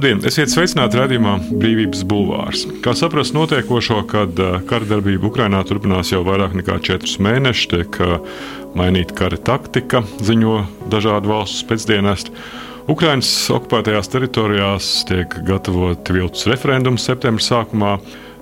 Labdien! Esiet sveicināti redzējumā Brīvības bulvārs. Kā saprast notiekošo, kad uh, kara darbība Ukrainā turpinās jau vairāk nekā četrus mēnešus, tiek uh, mainīta kara taktika, ziņo dažādu valstu pēcdienesti. Ukraiņas okupētajās teritorijās tiek gatavoti viltus referendums septembra sākumā.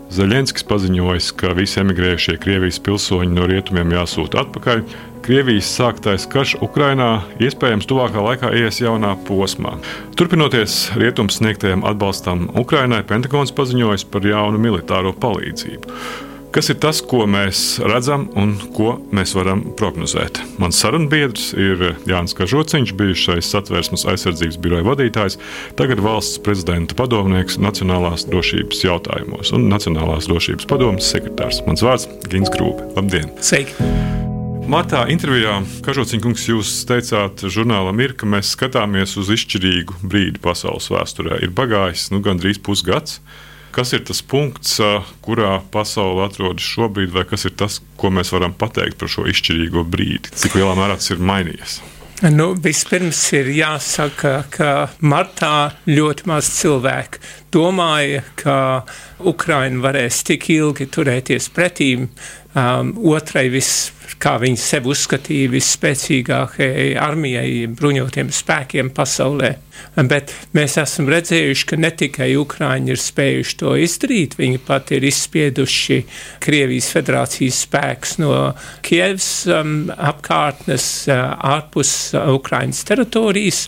Zaļenskis paziņojis, ka visi emigrējušie Krievijas pilsoņi no rietumiem jāsūta atpakaļ. Krievijas sāktais karš Ukrainā iespējams tuvākā laikā ies jaunā posmā. Turpinoties rietumu sniegtajam atbalstam Ukrainai, Pentagons paziņojis par jaunu militāro palīdzību. Kas ir tas, ko mēs redzam un ko mēs varam prognozēt? Mans sarunbiedrs ir Jānis Kažociņš, bijušais satversmes aizsardzības biroja vadītājs, tagad valsts prezidenta padomnieks Nacionālās drošības jautājumos un Nacionālās drošības padomas sekretārs. Mans vārds - Gins Krūpe. Labdien! Sveiki! Martā intervijā Kažociņkungs jūs teicāt žurnālam ir, ka mēs skatāmies uz izšķirīgu brīdi pasaules vēsturē. Ir pagājis nu, gandrīz pusgads. Kas ir tas punkts, kurā pasaule atrodas šobrīd, vai kas ir tas, ko mēs varam pateikt par šo izšķirīgo brīdi? Cik lielā mērā tas ir mainījies? Nu, vispirms ir jāsaka, ka martā ļoti maz cilvēku domāja, ka Ukraina varēs tik ilgi turēties pretī um, otrai viss kā viņi sevi uzskatīja visspēcīgākajai armijai, bruņotiem spēkiem pasaulē. Bet mēs esam redzējuši, ka ne tikai Ukrāņi ir spējuši to izdarīt, viņi pat ir izspieduši Krievijas federācijas spēks no Kievas um, apkārtnes uh, ārpus Ukrāņas teritorijas,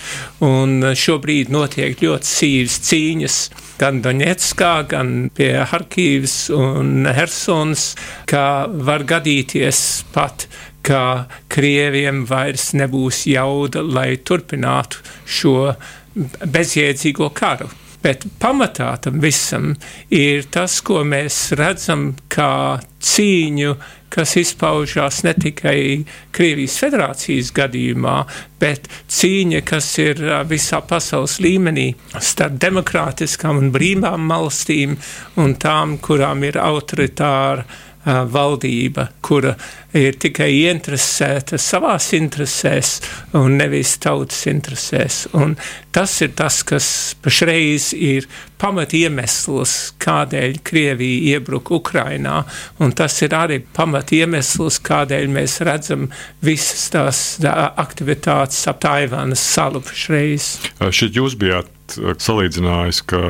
un šobrīd notiek ļoti sīvas cīņas gan Doņetskā, gan pie Harkīvas un Helsonas, ka var gadīties pat ka krieviem vairs nebūs jauda, lai turpinātu šo bezjēdzīgo karu. Bet pamatā tam visam ir tas, ko mēs redzam kā cīņu, kas izpaužās ne tikai Krievijas federācijas gadījumā, bet cīņa, kas ir visā pasaules līmenī starp demokrātiskām un brīvām valstīm un tām, kurām ir autoritāra valdība, kura ir tikai ieinteresēta savās interesēs un nevis tautas interesēs. Un tas ir tas, kas pašreiz ir pamat iemesls, kādēļ Krievija iebruka Ukrainā, un tas ir arī pamat iemesls, kādēļ mēs redzam visas tās aktivitātes ap Taivānas salu pašreiz. Šeit jūs bijāt salīdzinājis, ka,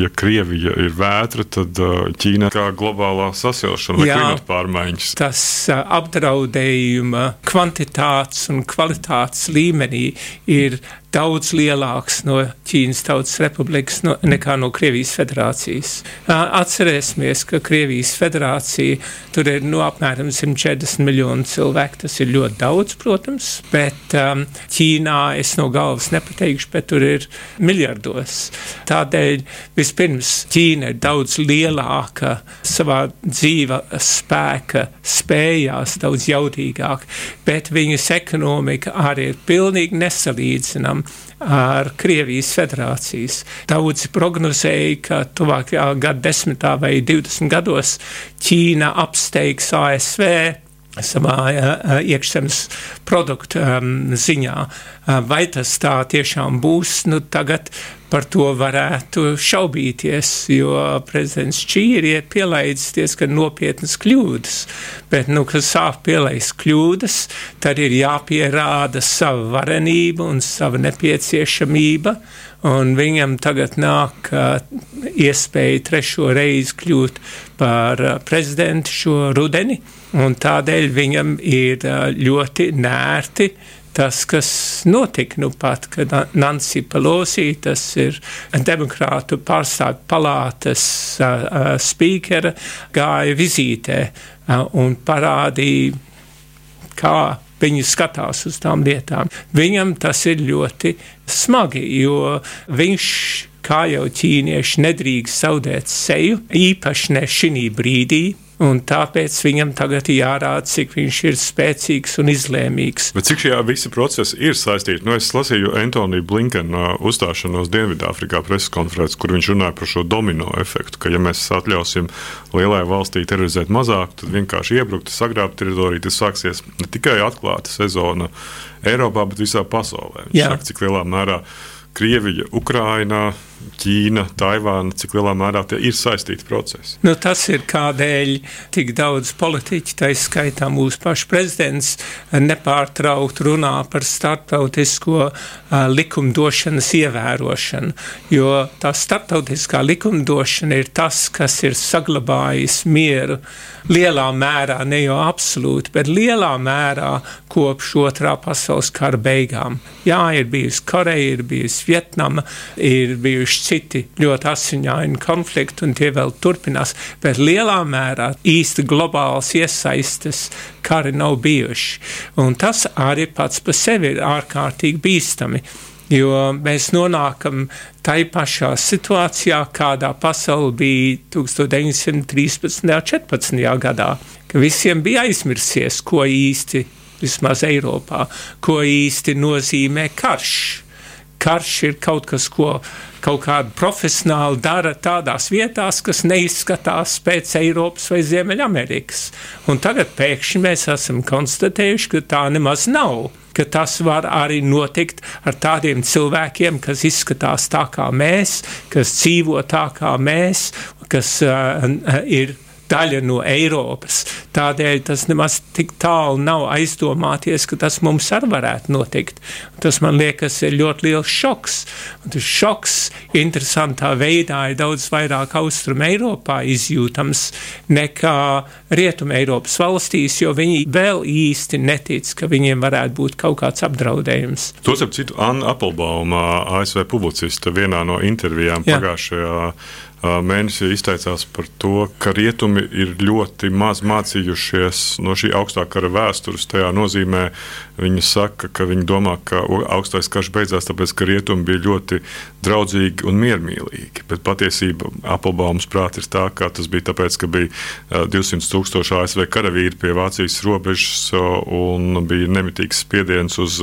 ja Krievija ir vētra, tad Ķīna kā globālā sasilšana vai klimata pārmaiņas. Tas apdraudējuma kvantitātes un kvalitātes līmenī ir daudz lielāks no Ķīnas Tautas Republikas no, nekā no Krievijas federācijas. Atcerēsimies, ka Krievijas federācija tur ir no apmēram 140 miljonu cilvēku. Tas ir ļoti daudz, protams, bet um, Ķīnā es no galvas nepateikšu, bet tur ir miljardos. Tādēļ vispirms Ķīna ir daudz lielāka savā dzīva spēka spējās, daudz jaudīgāk, bet viņas ekonomika arī ir pilnīgi nesalīdzinama ar Krievijas federācijas. Daudzi prognozēja, ka tuvākajā gada desmitā vai 20 gados Ķīna apsteigs ASV savā uh, iekšzemes produktu ziņā. Uh, vai tas tā tiešām būs, nu tagad par to varētu šaubīties, jo prezidents Čī ir pielaidis diezgan nopietnas kļūdas. Bet, nu, kad sāk pielaist kļūdas, tad ir jāpierāda sava varenība un sava nepieciešamība. Un viņam tagad nāk uh, iespēja trešo reizi kļūt par uh, prezidentu šo rudeni, un tādēļ viņam ir ļoti nērti tas, kas notika nu pat, kad Nancy Pelosi, tas ir demokrātu pārstāvju palātas uh, spīkera, gāja vizītē uh, un parādīja, kā viņi skatās uz tām lietām. Viņam tas ir ļoti smagi, jo viņš kā jau ķīnieši nedrīkst zaudēt seju, īpaši ne šī brīdī, un tāpēc viņam tagad ir jārāda, cik viņš ir spēcīgs un izlēmīgs. Bet cik šajā visi procesi ir saistīti? Nu, es lasīju Antoniu Blinkenu uh, uzstāšanos Dienvidāfrikā preses konferencē, kur viņš runāja par šo domino efektu, ka ja mēs atļausim lielai valstī terorizēt mazāk, tad vienkārši iebrukt, sagrābt teritoriju, tas sāksies ne tikai atklāta sezona Eiropā, bet visā pasaulē. Viņš saka, cik lielā mērā Krievija, Ukraina, Ķīna, Taivāna, cik lielā mērā tie ir saistīti procesi? Nu, tas ir kādēļ tik daudz politiķu, tā izskaitā mūsu pašu prezidents, nepārtraukt runā par starptautisko uh, likumdošanas ievērošanu, jo tā starptautiskā likumdošana ir tas, kas ir saglabājis mieru lielā mērā, ne jau absolūti, bet lielā mērā kopš otrā pasaules kara beigām. Jā, ir bijusi Koreja, ir bijusi Vietnama, ir bijuši citi ļoti asiņaini konflikti, un tie vēl turpinās, bet lielā mērā īsti globāls iesaistes kari nav bijuši. Un tas arī pats par sevi ir ārkārtīgi bīstami jo mēs nonākam tai pašā situācijā, kādā pasaule bija 1913. un 14. gadā, ka visiem bija aizmirsies, ko īsti, vismaz Eiropā, ko īsti nozīmē karš. Karš ir kaut kas, ko kaut kādi profesionāli dara tādās vietās, kas neizskatās pēc Eiropas vai Ziemeļamerikas. Un tagad pēkšņi mēs esam konstatējuši, ka tā nemaz nav tas var arī notikt ar tādiem cilvēkiem, kas izskatās tā kā mēs, kas dzīvo tā kā mēs, kas uh, ir daļa no Eiropas. Tādēļ tas nemaz tik tālu nav aizdomāties, ka tas mums arī varētu notikt. Tas man liekas ir ļoti liels šoks. Un tas šoks interesantā veidā ir daudz vairāk Austrum Eiropā izjūtams nekā Rietum Eiropas valstīs, jo viņi vēl īsti netic, ka viņiem varētu būt kaut kāds apdraudējums. Tos ap citu Anna Appelbauma, ASV publicista, vienā no intervijām Jā. pagājušajā mēnesī izteicās par to, ka rietumi ir ļoti maz mācījušies no šī augstākā kara vēstures. Tajā nozīmē, viņi saka, ka viņi domā, ka augstais karš beidzās tāpēc, ka rietumi bija ļoti draudzīgi un miermīlīgi. Bet patiesība Applebaums prāt ir tā, ka tas bija tāpēc, ka bija 200 tūkstoši ASV karavīri pie Vācijas robežas un bija nemitīgs spiediens uz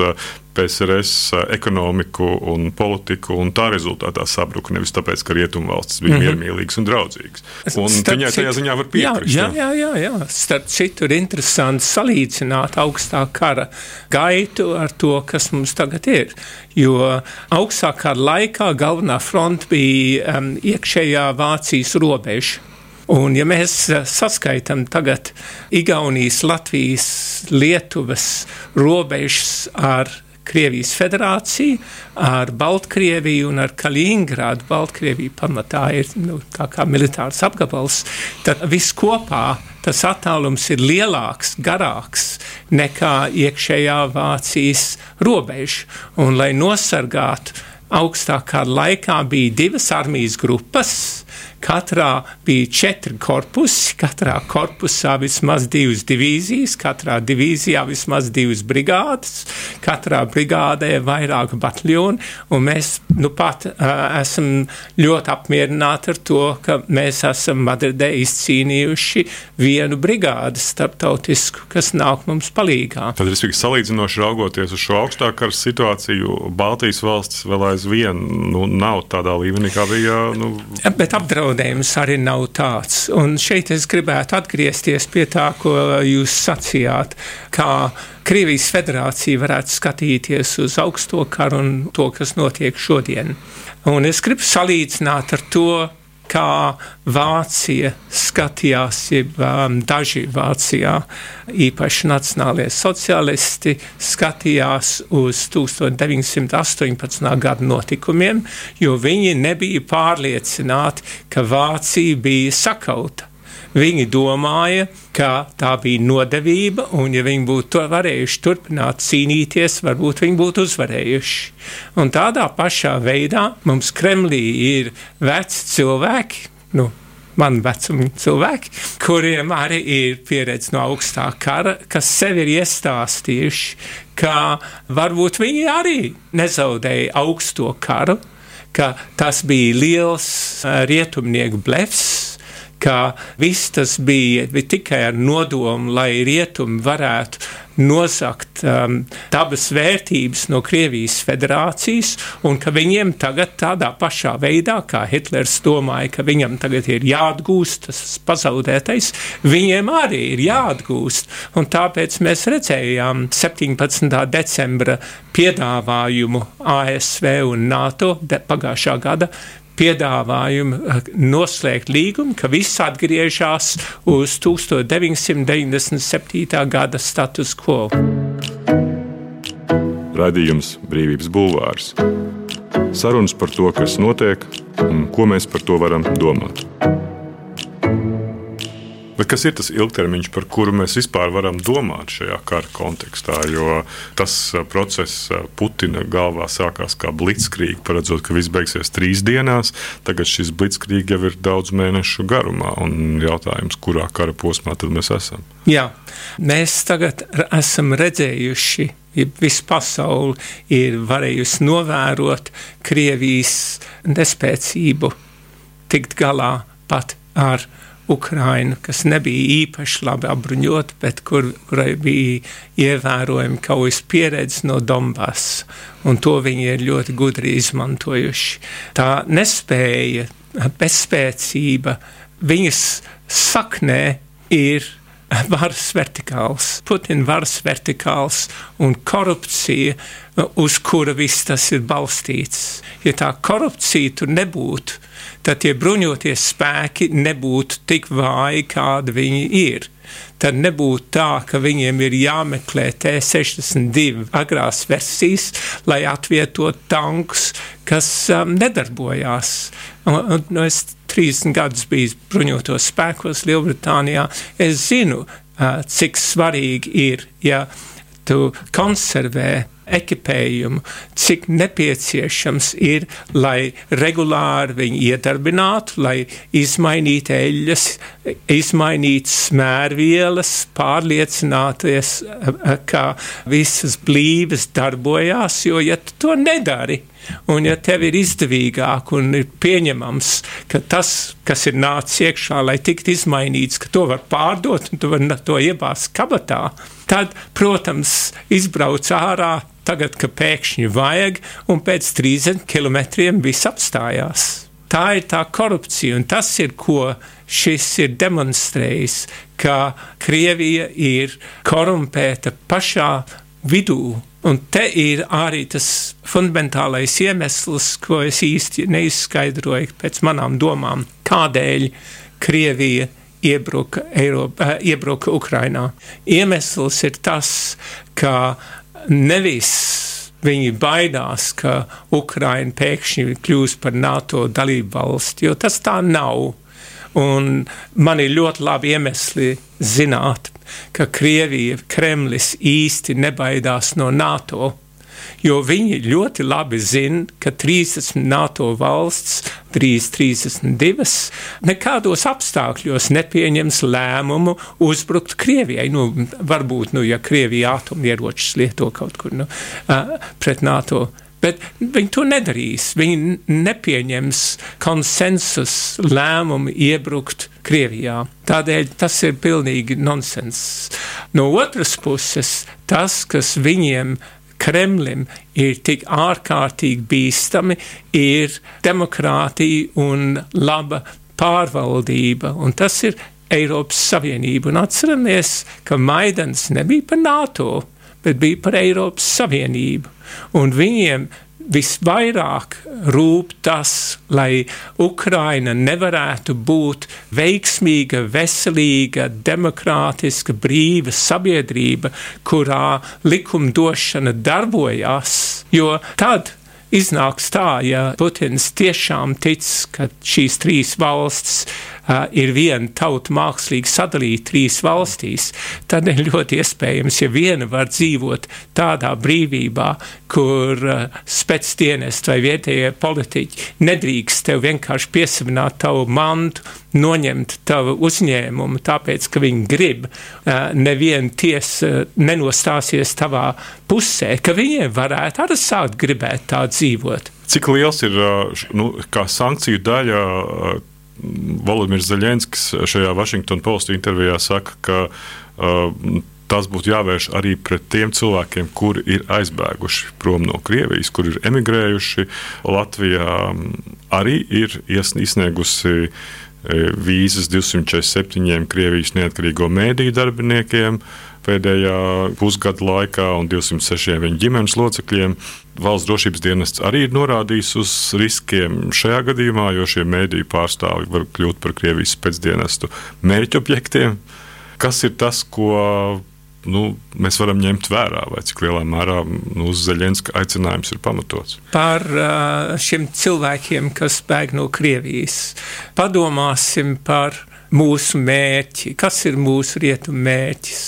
PSRS ekonomiku un politiku, un tā rezultātā sabruka. Nevis tāpēc, ka rietumvalstis bija mm -hmm. miermīlīgas un draudzīgas. Un viņai tajā ziņā var piekrist. Jā, jā, jā, jā. Starp citu, ir interesanti salīdzināt augstā kara gaitu ar to, kas mums tagad ir. Jo augstā kara laikā galvenā fronte bija um, iekšējā Vācijas robeža. Un, ja mēs saskaitām tagad Igaunijas, Latvijas, Lietuvas robežas ar Krievijas federācija ar Baltkrieviju un ar Kaliningrādu. Baltkrievija pamatā ir nu, kā militārs apgabals. Tad viss kopā tas attālums ir lielāks, garāks nekā iekšējā Vācijas robeža. Un, lai nosargātu augstākā laikā, bija divas armijas grupas Katrā bija četri korpusi, katrā korpusā vismaz divas divīzijas, katrā divīzijā vismaz divas brigādes, katrā brigādē vairāk bataljoni, un mēs nu pat uh, esam ļoti apmierināti ar to, ka mēs esam Madridē izcīnījuši vienu brigādi starptautisku, kas nāk mums palīgā. Tad, respektīvi, salīdzinoši raugoties uz šo augstākā situāciju, Baltijas valstis vēl aizvien nu, nav tādā līmenī, kā bija. Nu... Bet apdraud apdraudējums arī nav tāds. Un šeit es gribētu atgriezties pie tā, ko jūs sacījāt, Krievijas federācija varētu skatīties uz augsto karu un to, kas notiek šodien. Un es gribu salīdzināt ar to, kā Vācija skatījās, jeb um, daži Vācijā, īpaši nacionālie sociālisti, skatījās uz 1918. gada notikumiem, jo viņi nebija pārliecināti, ka Vācija bija sakauta. Viņi domāja, ka tā bija nodevība, un ja viņi būtu varējuši turpināt cīnīties, varbūt viņi būtu uzvarējuši. Un tādā pašā veidā mums Kremlī ir veci cilvēki, nu, man vecuma cilvēki, kuriem arī ir pieredze no augstā kara, kas sev ir iestāstījuši, ka varbūt viņi arī nezaudēja augsto karu, ka tas bija liels uh, rietumnieku blefs, ka viss tas bija, bija tikai ar nodomu, lai rietumi varētu nosakt um, dabas vērtības no Krievijas federācijas, un ka viņiem tagad tādā pašā veidā, kā Hitlers domāja, ka viņam tagad ir jāatgūst tas pazaudētais, viņiem arī ir jāatgūst. Un tāpēc mēs redzējām 17. decembra piedāvājumu ASV un NATO pagājušā gada piedāvājumu noslēgt līgumu, ka viss atgriežas uz 1997. gada status quo. Radījums Brīvības Bulvārs. Sarunas par to, kas notiek un ko mēs par to varam domāt. Bet kas ir tas ilgtermiņš, par kuru mēs vispār varam domāt šajā kara kontekstā? Jo tas uh, process uh, Putina galvā sākās kā blitzkrīgi, paredzot, ka viss beigsies trīs dienās. Tagad šis blitzkrīgi jau ir daudz mēnešu garumā, un jautājums, kurā kara posmā tad mēs esam? Jā, mēs tagad esam redzējuši visa pasaule ir varējusi novērot Krievijas nespēcību tikt galā pat ar Ukraina, kas nebija īpaši labi apbruņota, bet kur, kurai bija ievērojama kaujas pieredze no Donbass, un to viņi ir ļoti gudri izmantojuši. Tā nespēja, bezspēcība, viņas saknē ir varas vertikāls, Putina varas vertikāls un korupcija, uz kura viss tas ir balstīts. Ja tā korupcija tur nebūtu, tad tie bruņoties spēki nebūtu tik vāji, kādi viņi ir. Tad nebūtu tā, ka viņiem ir jāmeklē T-62 agrās versijas, lai atvietotu tankus, kas um, nedarbojās. Un, un, nu, es 30 gadus biju bruņotos spēkos Lielbritānijā. Es zinu, uh, cik svarīgi ir, ja tu konservē ekipējumu, cik nepieciešams ir, lai regulāri viņu iedarbinātu, lai izmainītu eļļas, izmainītu smērvielas, pārliecināties, ka visas blīves darbojās, jo ja tu to nedari, Un, ja tev ir izdevīgāk un ir pieņemams, ka tas, kas ir nācis iekšā, lai tiktu izmainīts, ka to var pārdot un tu vari to iebāzt kabatā, tad, protams, izbrauc ārā tagad, ka pēkšņi vajag, un pēc 30 kilometriem viss apstājās. Tā ir tā korupcija, un tas ir, ko šis ir demonstrējis, ka Krievija ir korumpēta pašā vidū. Un te ir arī tas fundamentālais iemesls, ko es īsti neizskaidroju pēc manām domām, kādēļ Krievija iebruka, Eiropa, eh, iebruka Ukrainā. Iemesls ir tas, ka nevis viņi baidās, ka Ukraina pēkšņi kļūs par NATO dalību valsti, jo tas tā nav. Un man ir ļoti labi iemesli zināt, ka Krievija, Kremlis īsti nebaidās no NATO jo viņi ļoti labi zina, ka 30 NATO valsts, drīz 32, nekādos apstākļos nepieņems lēmumu uzbrukt Krievijai. Nu, varbūt, nu, ja Krievija atomieročus lieto kaut kur nu, pret NATO. Bet viņi to nedarīs. Viņi nepieņems konsensus lēmumu iebrukt Krievijā. Tādēļ tas ir pilnīgi nonsens. No otras puses, tas, kas viņiem ir Kremlim ir tik ārkārtīgi bīstami, ir demokrātija un laba pārvaldība. Un tas ir Eiropas Savienība. Un atceramies, ka Maidans nebija par NATO, bet bija par Eiropas Savienību. Un viņiem visvairāk rūp tas, lai Ukraina nevarētu būt veiksmīga, veselīga, demokrātiska, brīva sabiedrība, kurā likumdošana darbojās, jo tad iznāks tā, ja Putins tiešām tic, ka šīs trīs valsts uh, ir viena tauta mākslīgi sadalīta trīs valstīs, tad ir ļoti iespējams, ja viena var dzīvot tādā brīvībā, kur spēcdienest vai vietējie politiķi nedrīkst tev vienkārši piesavināt tavu mantu, noņemt tavu uzņēmumu, tāpēc, ka viņi grib, neviena tiesa nenostāsies tavā pusē, ka viņiem varētu arī sākt gribēt tā dzīvot. Cik liels ir nu, sankciju daļa? Volodimirs Zaļenskis šajā Washington Post intervijā saka, ka uh, tas būtu jāvērš arī pret tiem cilvēkiem, kuri ir aizbēguši prom no Krievijas, kuri ir emigrējuši. Latvijā arī ir izsniegusi vīzas 247 Krievijas neatkarīgo mēdīju darbiniekiem pēdējā pusgada laikā un 206 viņa ģimenes locekļiem. Valsts drošības dienests arī ir norādījis uz riskiem šajā gadījumā, jo šie mēdīju pārstāvji var kļūt par Krievijas pēcdienestu mērķobjektiem. Kas ir tas, ko nu, mēs varam ņemt vērā, vai cik lielā mērā nu, Zelenska aicinājums ir pamatots. Par šiem cilvēkiem, kas bēg no Krievijas, padomāsim par mūsu mērķi, kas ir mūsu rietumu mērķis.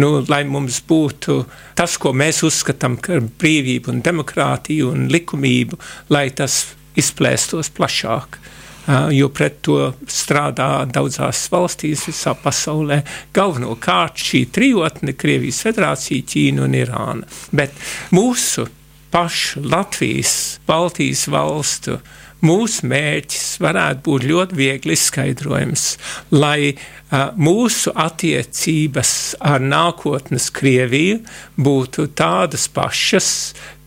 Nu, lai mums būtu tas, ko mēs uzskatām par brīvību, un demokrātiju un likumību, lai tas izplēstos plašāk. Uh, jo pret to strādā daudzās valstīs visā pasaulē. Galvenokārt šī trijotne - Krievijas federācija, Ķīna un Irāna. Bet mūsu pašu Latvijas, Baltijas valstu mūsu mērķis varētu būt ļoti viegli izskaidrojams, lai uh, mūsu attiecības ar nākotnes Krieviju būtu tādas pašas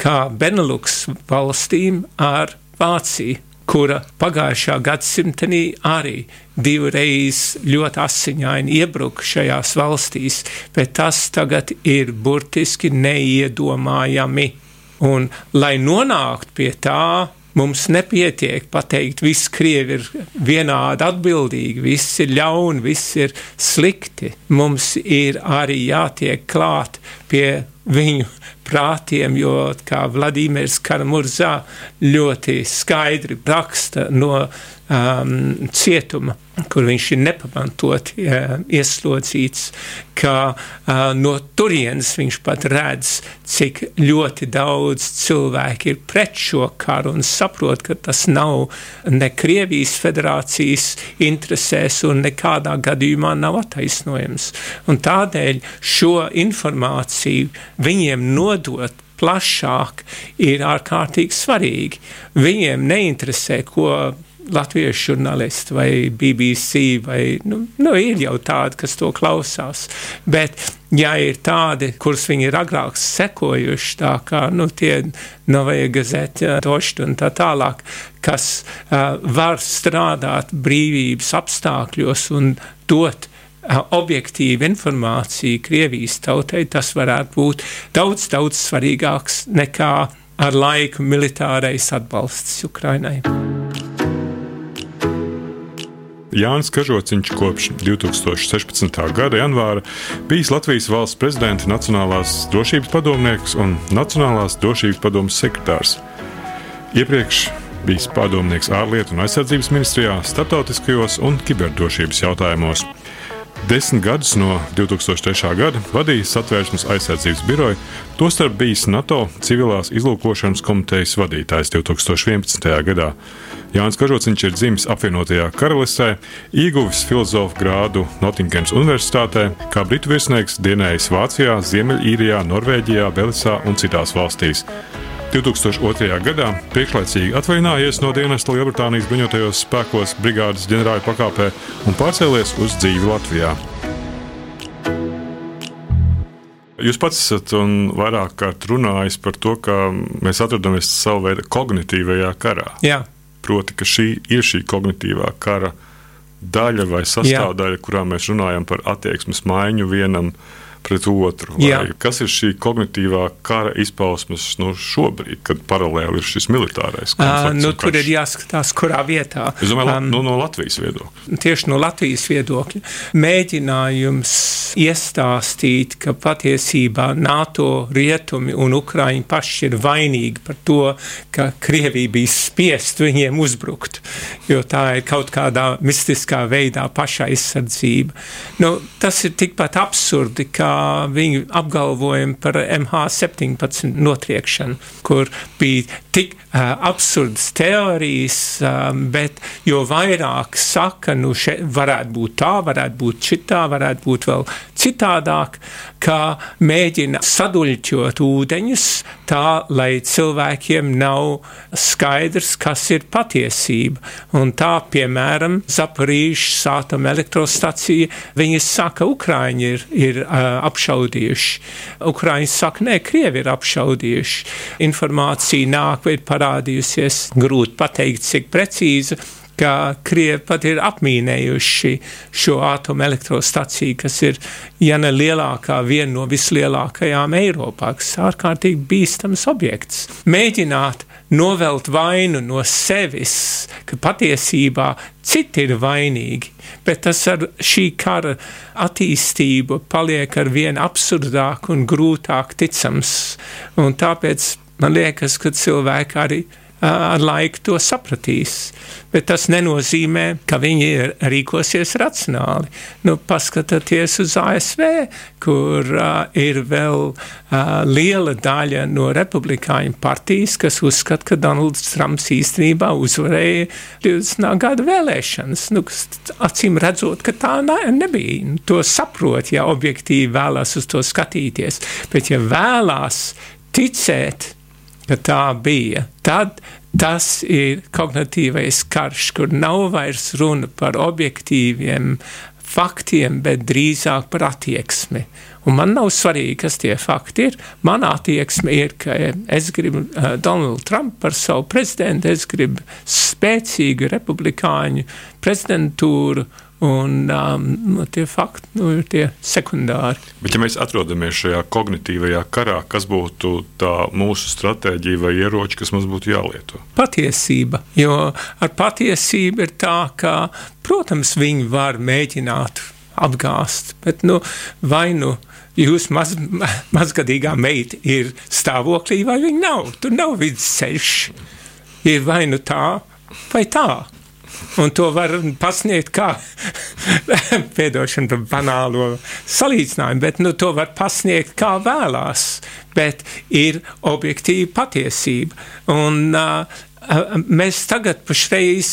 kā Benelux valstīm ar Vāciju kura pagājušā gadsimtenī arī divreiz ļoti asiņaini iebruka šajās valstīs, bet tas tagad ir burtiski neiedomājami. Un, lai nonāktu pie tā, mums nepietiek pateikt, visi krievi ir vienādi atbildīgi, viss ir ļauni, viss ir slikti. Mums ir arī jātiek klāt pie viņu prātiem, jo, kā Vladimirs Karamurzā ļoti skaidri raksta no um, cietuma, kur viņš ir nepamatot uh, ieslodzīts, ka no turienes viņš pat redz, cik ļoti daudz cilvēki ir pret šo karu un saprot, ka tas nav ne Krievijas federācijas interesēs un nekādā gadījumā nav attaisnojams. Un tādēļ šo informāciju viņiem nodot plašāk ir ārkārtīgi svarīgi. Viņiem neinteresē, ko latviešu žurnālisti vai BBC, vai nu, nu, ir jau tādi, kas to klausās. Bet, ja ir tādi, kurus viņi ir agrāk sekojuši, tā kā nu, tie Novaja Gazeta, Došta un tā tālāk, kas uh, var strādāt brīvības apstākļos un dot objektīva informācija Krievijas tautai, tas varētu būt daudz, daudz svarīgāks nekā ar laiku militārais atbalsts Ukrainai. Jānis Kažociņš kopš 2016. gada janvāra bijis Latvijas valsts prezidenta Nacionālās drošības padomnieks un Nacionālās drošības padomas sekretārs. Iepriekš bijis padomnieks ārlietu un aizsardzības ministrijā, starptautiskajos un kiberdrošības jautājumos. Desmit gadus no 2003. gada vadījis satvērsmes aizsardzības biroju, tostarp bijis NATO civilās izlūkošanas komitejas vadītājs 2011. gadā. Jānis Kažociņš ir dzimis apvienotajā karalistē, ieguvis filozofu grādu Nottinghams Universitātē, kā britu virsnieks dienējis Vācijā, Ziemeļīrijā, Norvēģijā, Belisā un citās valstīs. 2002. gadā priekšlaicīgi atvaļinājies no dienesta Lielbritānijas bruņotajos spēkos brigādes ģenerāla pakāpē un pārcēlies uz dzīvi Latvijā. Jūs pats esat vairāk kārt runājis par to, ka mēs atrodamies savā veidā kognitīvajā karā. Jā. Proti, ka šī ir šī kognitīvā kara daļa vai sastāvdaļa, Jā. kurā mēs runājam par attieksmes maiņu vienam otram pret otru. Kas ir šī kognitīvā kara izpausmes nu, šobrīd, kad paralēli ir šis militārais konflikts? Uh, nu, tur ir jāskatās, kurā vietā. Es domāju, um, nu, no Latvijas viedokļa. Tieši no Latvijas viedokļa. Mēģinājums iestāstīt, ka patiesībā NATO rietumi un Ukraiņi paši ir vainīgi par to, ka Krievija bija spiest viņiem uzbrukt, jo tā ir kaut kādā mistiskā veidā pašaizsardzība. Nu, tas ir tikpat absurdi, kā viņu apgalvojumi par MH17 notriekšanu, kur bija tik uh, absurdas teorijas, uh, bet jo vairāk saka, nu, šeit varētu būt tā, varētu būt šitā, varētu būt vēl citādāk, kā mēģina saduļķot ūdeņus tā, lai cilvēkiem nav skaidrs, kas ir patiesība. Un tā, piemēram, Zaporīžas sātama elektrostacija, viņi saka, Ukraiņi ir, ir uh, apšaudījuši. Ukraiņi saka, nē, Krievi ir apšaudījuši. Informācija nāk, ir parādījusies, grūti pateikt, cik precīzi ka Krievi pat ir apmīnējuši šo atomelektrostaciju, kas ir, ne lielākā, viena no vislielākajām Eiropā, kas ir ārkārtīgi bīstams objekts. Mēģināt novelt vainu no sevis, ka patiesībā citi ir vainīgi, bet tas ar šī kara attīstību paliek ar vien absurdāk un grūtāk ticams. Un tāpēc man liekas, ka cilvēki arī ar laiku to sapratīs. Bet tas nenozīmē, ka viņi rīkosies racionāli. Nu, paskatieties uz ASV, kur uh, ir vēl uh, liela daļa no republikāņu partijas, kas uzskata, ka Donalds Trumps īstenībā uzvarēja 20. gada vēlēšanas. Nu, acīm redzot, ka tā ne, nebija. Nu, to saprot, ja objektīvi vēlās uz to skatīties. Bet ja vēlās ticēt, ka tā bija. Tad tas ir kognitīvais karš, kur nav vairs runa par objektīviem faktiem, bet drīzāk par attieksmi. Un man nav svarīgi, kas tie fakti ir. Manā attieksme ir, ka es gribu uh, Donaldu Trumpu par savu prezidentu, es gribu spēcīgu republikāņu prezidentūru Un um, nu, tie fakti nu, ir tie sekundāri. Bet, ja mēs atrodamies šajā kognitīvajā karā, kas būtu tā mūsu stratēģija vai ieroči, kas mums būtu jālieto? Patiesība. Jo ar patiesību ir tā, ka, protams, viņi var mēģināt apgāzt, bet nu, vai nu jūs maz, mazgadīgā meita ir stāvoklī, vai viņa nav. Tur nav vidusceļš. Ir vai nu tā, vai tā. Un to var pasniegt kā piedošana par banālo salīdzinājumu, bet nu, to var pasniegt kā vēlās. Bet ir objektīva patiesība. Un, uh, Mēs tagad pašreiz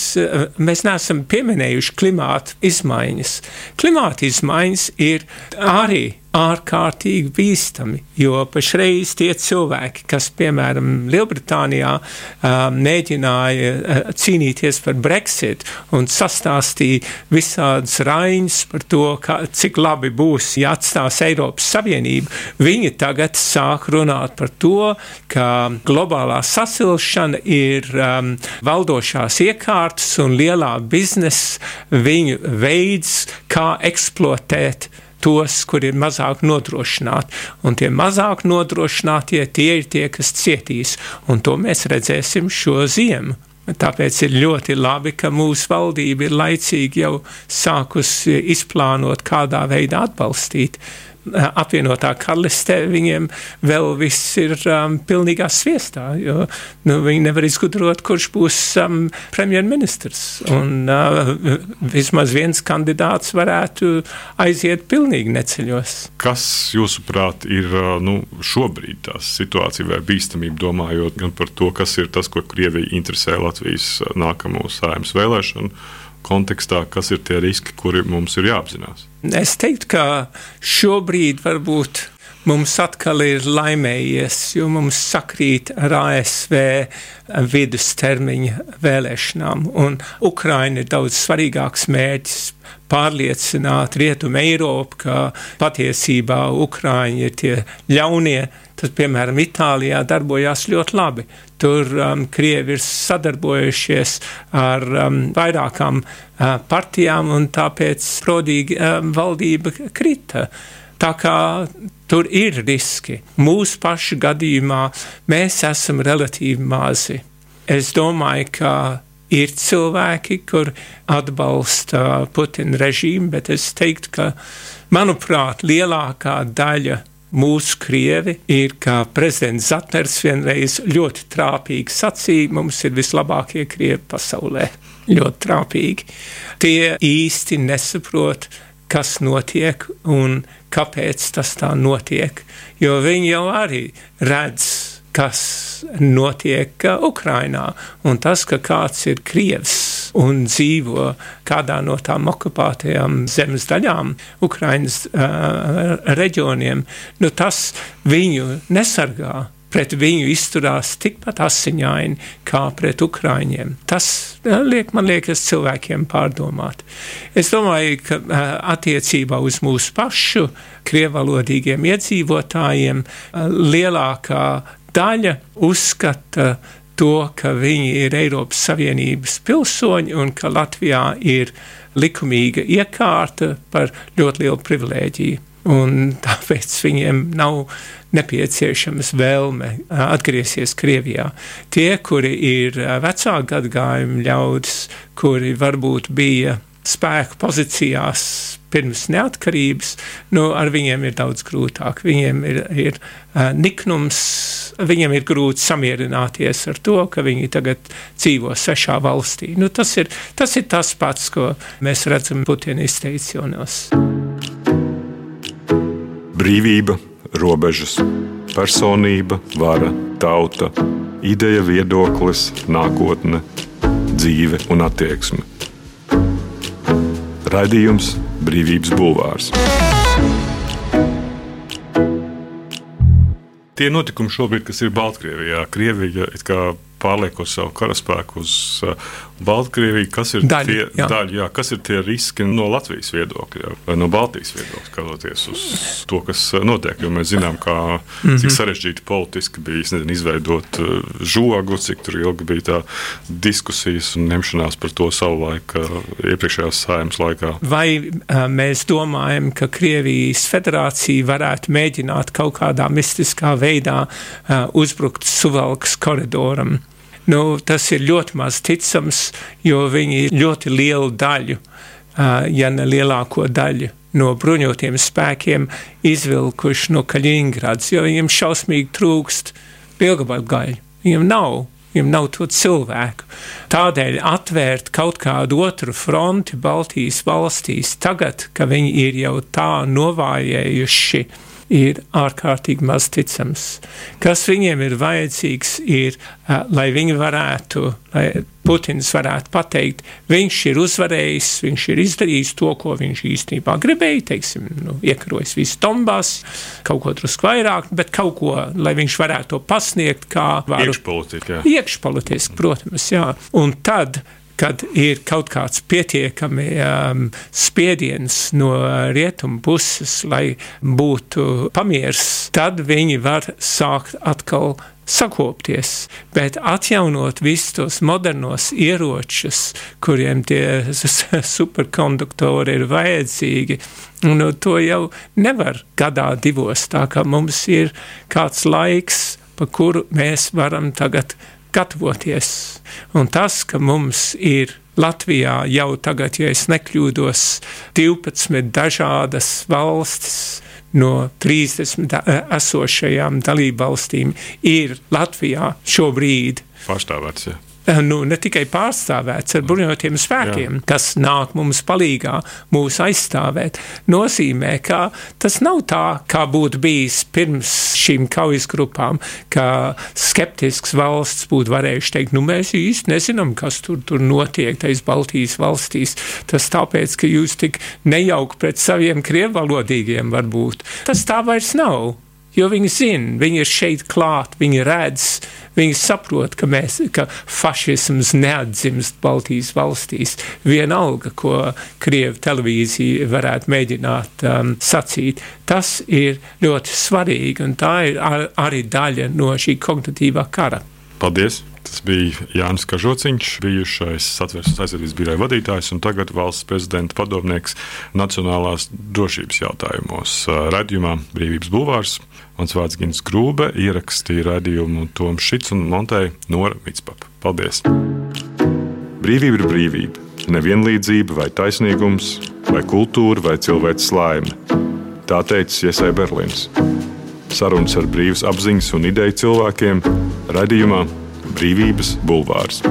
mēs neesam pieminējuši klimāta izmaiņas. Klimāta izmaiņas ir arī ārkārtīgi bīstami, jo pašreiz tie cilvēki, kas, piemēram, Lielbritānijā um, mēģināja uh, cīnīties par Brexit un sastāstīja visādas raiņas par to, kā, cik labi būs, ja atstās Eiropas Savienību, viņi tagad sāk runāt par to, ka globālā sasilšana ir um, valdošās iekārtas un lielā biznesa viņu veids, kā eksploatēt tos, kur ir mazāk nodrošināti. Un tie mazāk nodrošinātie tie ir tie, kas cietīs. Un to mēs redzēsim šo ziemu. Tāpēc ir ļoti labi, ka mūsu valdība ir laicīgi jau sākusi izplānot, kādā veidā atbalstīt apvienotā karalistē viņiem vēl viss ir um, pilnīgā sviestā, jo nu, viņi nevar izgudrot, kurš būs um, premjerministrs. Un uh, vismaz viens kandidāts varētu aiziet pilnīgi neceļos. Kas, jūsuprāt, ir uh, nu, šobrīd tā situācija vai bīstamība, domājot gan par to, kas ir tas, ko Krievija interesē Latvijas uh, nākamo sājums vēlēšanu? Kontekstā, kas ir tie riski, kuri mums ir jāapzinās? Es teiktu, ka šobrīd varbūt mums atkal ir laimējies, jo mums sakrīt ar ASV vidustermiņa vēlēšanām, un Ukraina ir daudz svarīgāks mērķis pārliecināt Rietumu Eiropu, ka patiesībā Ukraiņi ir tie ļaunie, tad, piemēram, Itālijā darbojās ļoti labi. Tur um, Krievi ir sadarbojušies ar um, vairākām uh, partijām, un tāpēc prodīgi um, valdība krita. Tā kā tur ir riski. Mūsu pašu gadījumā mēs esam relatīvi mazi. Es domāju, ka ir cilvēki, kur atbalsta Putina režīmu, bet es teiktu, ka, manuprāt, lielākā daļa mūsu krievi ir, kā prezidents Zatners vienreiz ļoti trāpīgi sacīja, mums ir vislabākie krievi pasaulē. Ļoti trāpīgi. Tie īsti nesaprot, kas notiek un kāpēc tas tā notiek, jo viņi jau arī redz kas notiek Ukrainā, un tas, ka kāds ir krievs un dzīvo kādā no tām okupētajām zemes daļām, Ukrainas uh, reģioniem, nu tas viņu nesargā pret viņu izturās tikpat asiņaini kā pret ukrāņiem. Tas liek, man liekas, cilvēkiem pārdomāt. Es domāju, ka attiecībā uz mūsu pašu krievalodīgiem iedzīvotājiem lielākā daļa uzskata to, ka viņi ir Eiropas Savienības pilsoņi un ka Latvijā ir likumīga iekārta par ļoti lielu privilēģiju. Un tāpēc viņiem nav nepieciešams vēlme atgriezties Krievijā. Tie, kuri ir vecāku gadagājumu ļaudis, kuri varbūt bija spēku pozīcijās pirms neatkarības, nu, ar viņiem ir daudz grūtāk. Viņiem ir, ir uh, niknums, viņiem ir grūti samierināties ar to, ka viņi tagad dzīvo svešā valstī. Nu, tas, ir, tas ir tas pats, ko mēs redzam Putina izteicionos. Brīvība, robežas, personība, vara, tauta, ideja, viedoklis, nākotne, dzīve un attieksme. Raidījums Brīvības Bulvārs. Tie notikumi šobrīd, kas ir Baltkrievijā, Krievija pārliekot savu karaspēku uz Baltkrieviju, kas ir, daļa, tie, jā. daļa, jā, kas ir tie riski no Latvijas viedokļa vai no Baltijas viedokļa, skatoties uz to, kas uh, notiek. Jo mēs zinām, kā, cik mm -hmm. sarežģīti politiski bija nezinu, izveidot uh, žogu, cik ilgi bija tā diskusijas un ņemšanās par to savu laiku iepriekšējās saimnes laikā. Vai mēs domājam, ka Krievijas federācija varētu mēģināt kaut kādā mistiskā veidā uzbrukt Suvalkas koridoram? Nu, tas ir ļoti maz ticams, jo viņi ļoti lielu daļu, ja ne lielāko daļu no bruņotiem spēkiem izvilkuši no Kaļiņgrads, jo viņiem šausmīgi trūkst pilgabalu gaļu. Viņiem nav. Viņam nav to cilvēku. Tādēļ atvērt kaut kādu otru fronti Baltijas valstīs, tagad, kad viņi ir jau tā novājējuši ir ārkārtīgi maz ticams. Kas viņiem ir vajadzīgs, ir, lai viņi varētu, lai Putins varētu pateikt, viņš ir uzvarējis, viņš ir izdarījis to, ko viņš īstenībā gribēja, teiksim, nu, iekarojis visu Tombās, kaut ko drusku vairāk, bet kaut ko, lai viņš varētu to pasniegt kā varu. Iekšpolitika. Iekšpolitiski, protams, jā. Un tad kad ir kaut kāds pietiekami um, spiediens no rietumu puses, lai būtu pamiers, tad viņi var sākt atkal sakopties, bet atjaunot visus tos modernos ieročus, kuriem tie superkonduktori ir vajadzīgi, nu, to jau nevar gadā divos, tā kā mums ir kāds laiks, pa kuru mēs varam tagad gatavoties. Un tas, ka mums ir Latvijā jau tagad, ja es nekļūdos, 12 dažādas valstis no 30 da esošajām dalību valstīm ir Latvijā šobrīd. Pārstāvēts, ja. Nu, ne tikai pārstāvēts ar bruņotiem spēkiem, Jā. kas nāk mums palīgā, mūs aizstāvēt, nozīmē, ka tas nav tā, kā būtu bijis pirms šīm kaujas grupām, ka skeptisks valsts būtu varējuši teikt, nu mēs īsti nezinām, kas tur, tur notiek tais Baltijas valstīs. Tas tāpēc, ka jūs tik nejauki pret saviem krievvalodīgiem varbūt. Tas tā vairs nav jo viņi zina, viņi ir šeit klāt, viņi redz, viņi saprot, ka, mēs, ka fašisms neatdzimst Baltijas valstīs. Vienalga, ko Krievu televīzija varētu mēģināt um, sacīt, tas ir ļoti svarīgi, un tā ir ar, arī daļa no šī kognitīvā kara. Paldies! Tas bija Jānis Kažociņš, bijušais satversmes aizsardzības biroja vadītājs un tagad valsts prezidenta padomnieks nacionālās drošības jautājumos. Radījumā Brīvības bulvārs Mans vārds Gins Grūbe, ierakstīja radījumu Toms Šits un montēja Nora Mitspapa. Paldies! Brīvība ir brīvība, nevienlīdzība vai taisnīgums, vai kultūra vai cilvēks laime. Tā teica Iesai Berlīns. Sarunas ar brīvas apziņas un ideju cilvēkiem radījumā Brīvības bulvārs.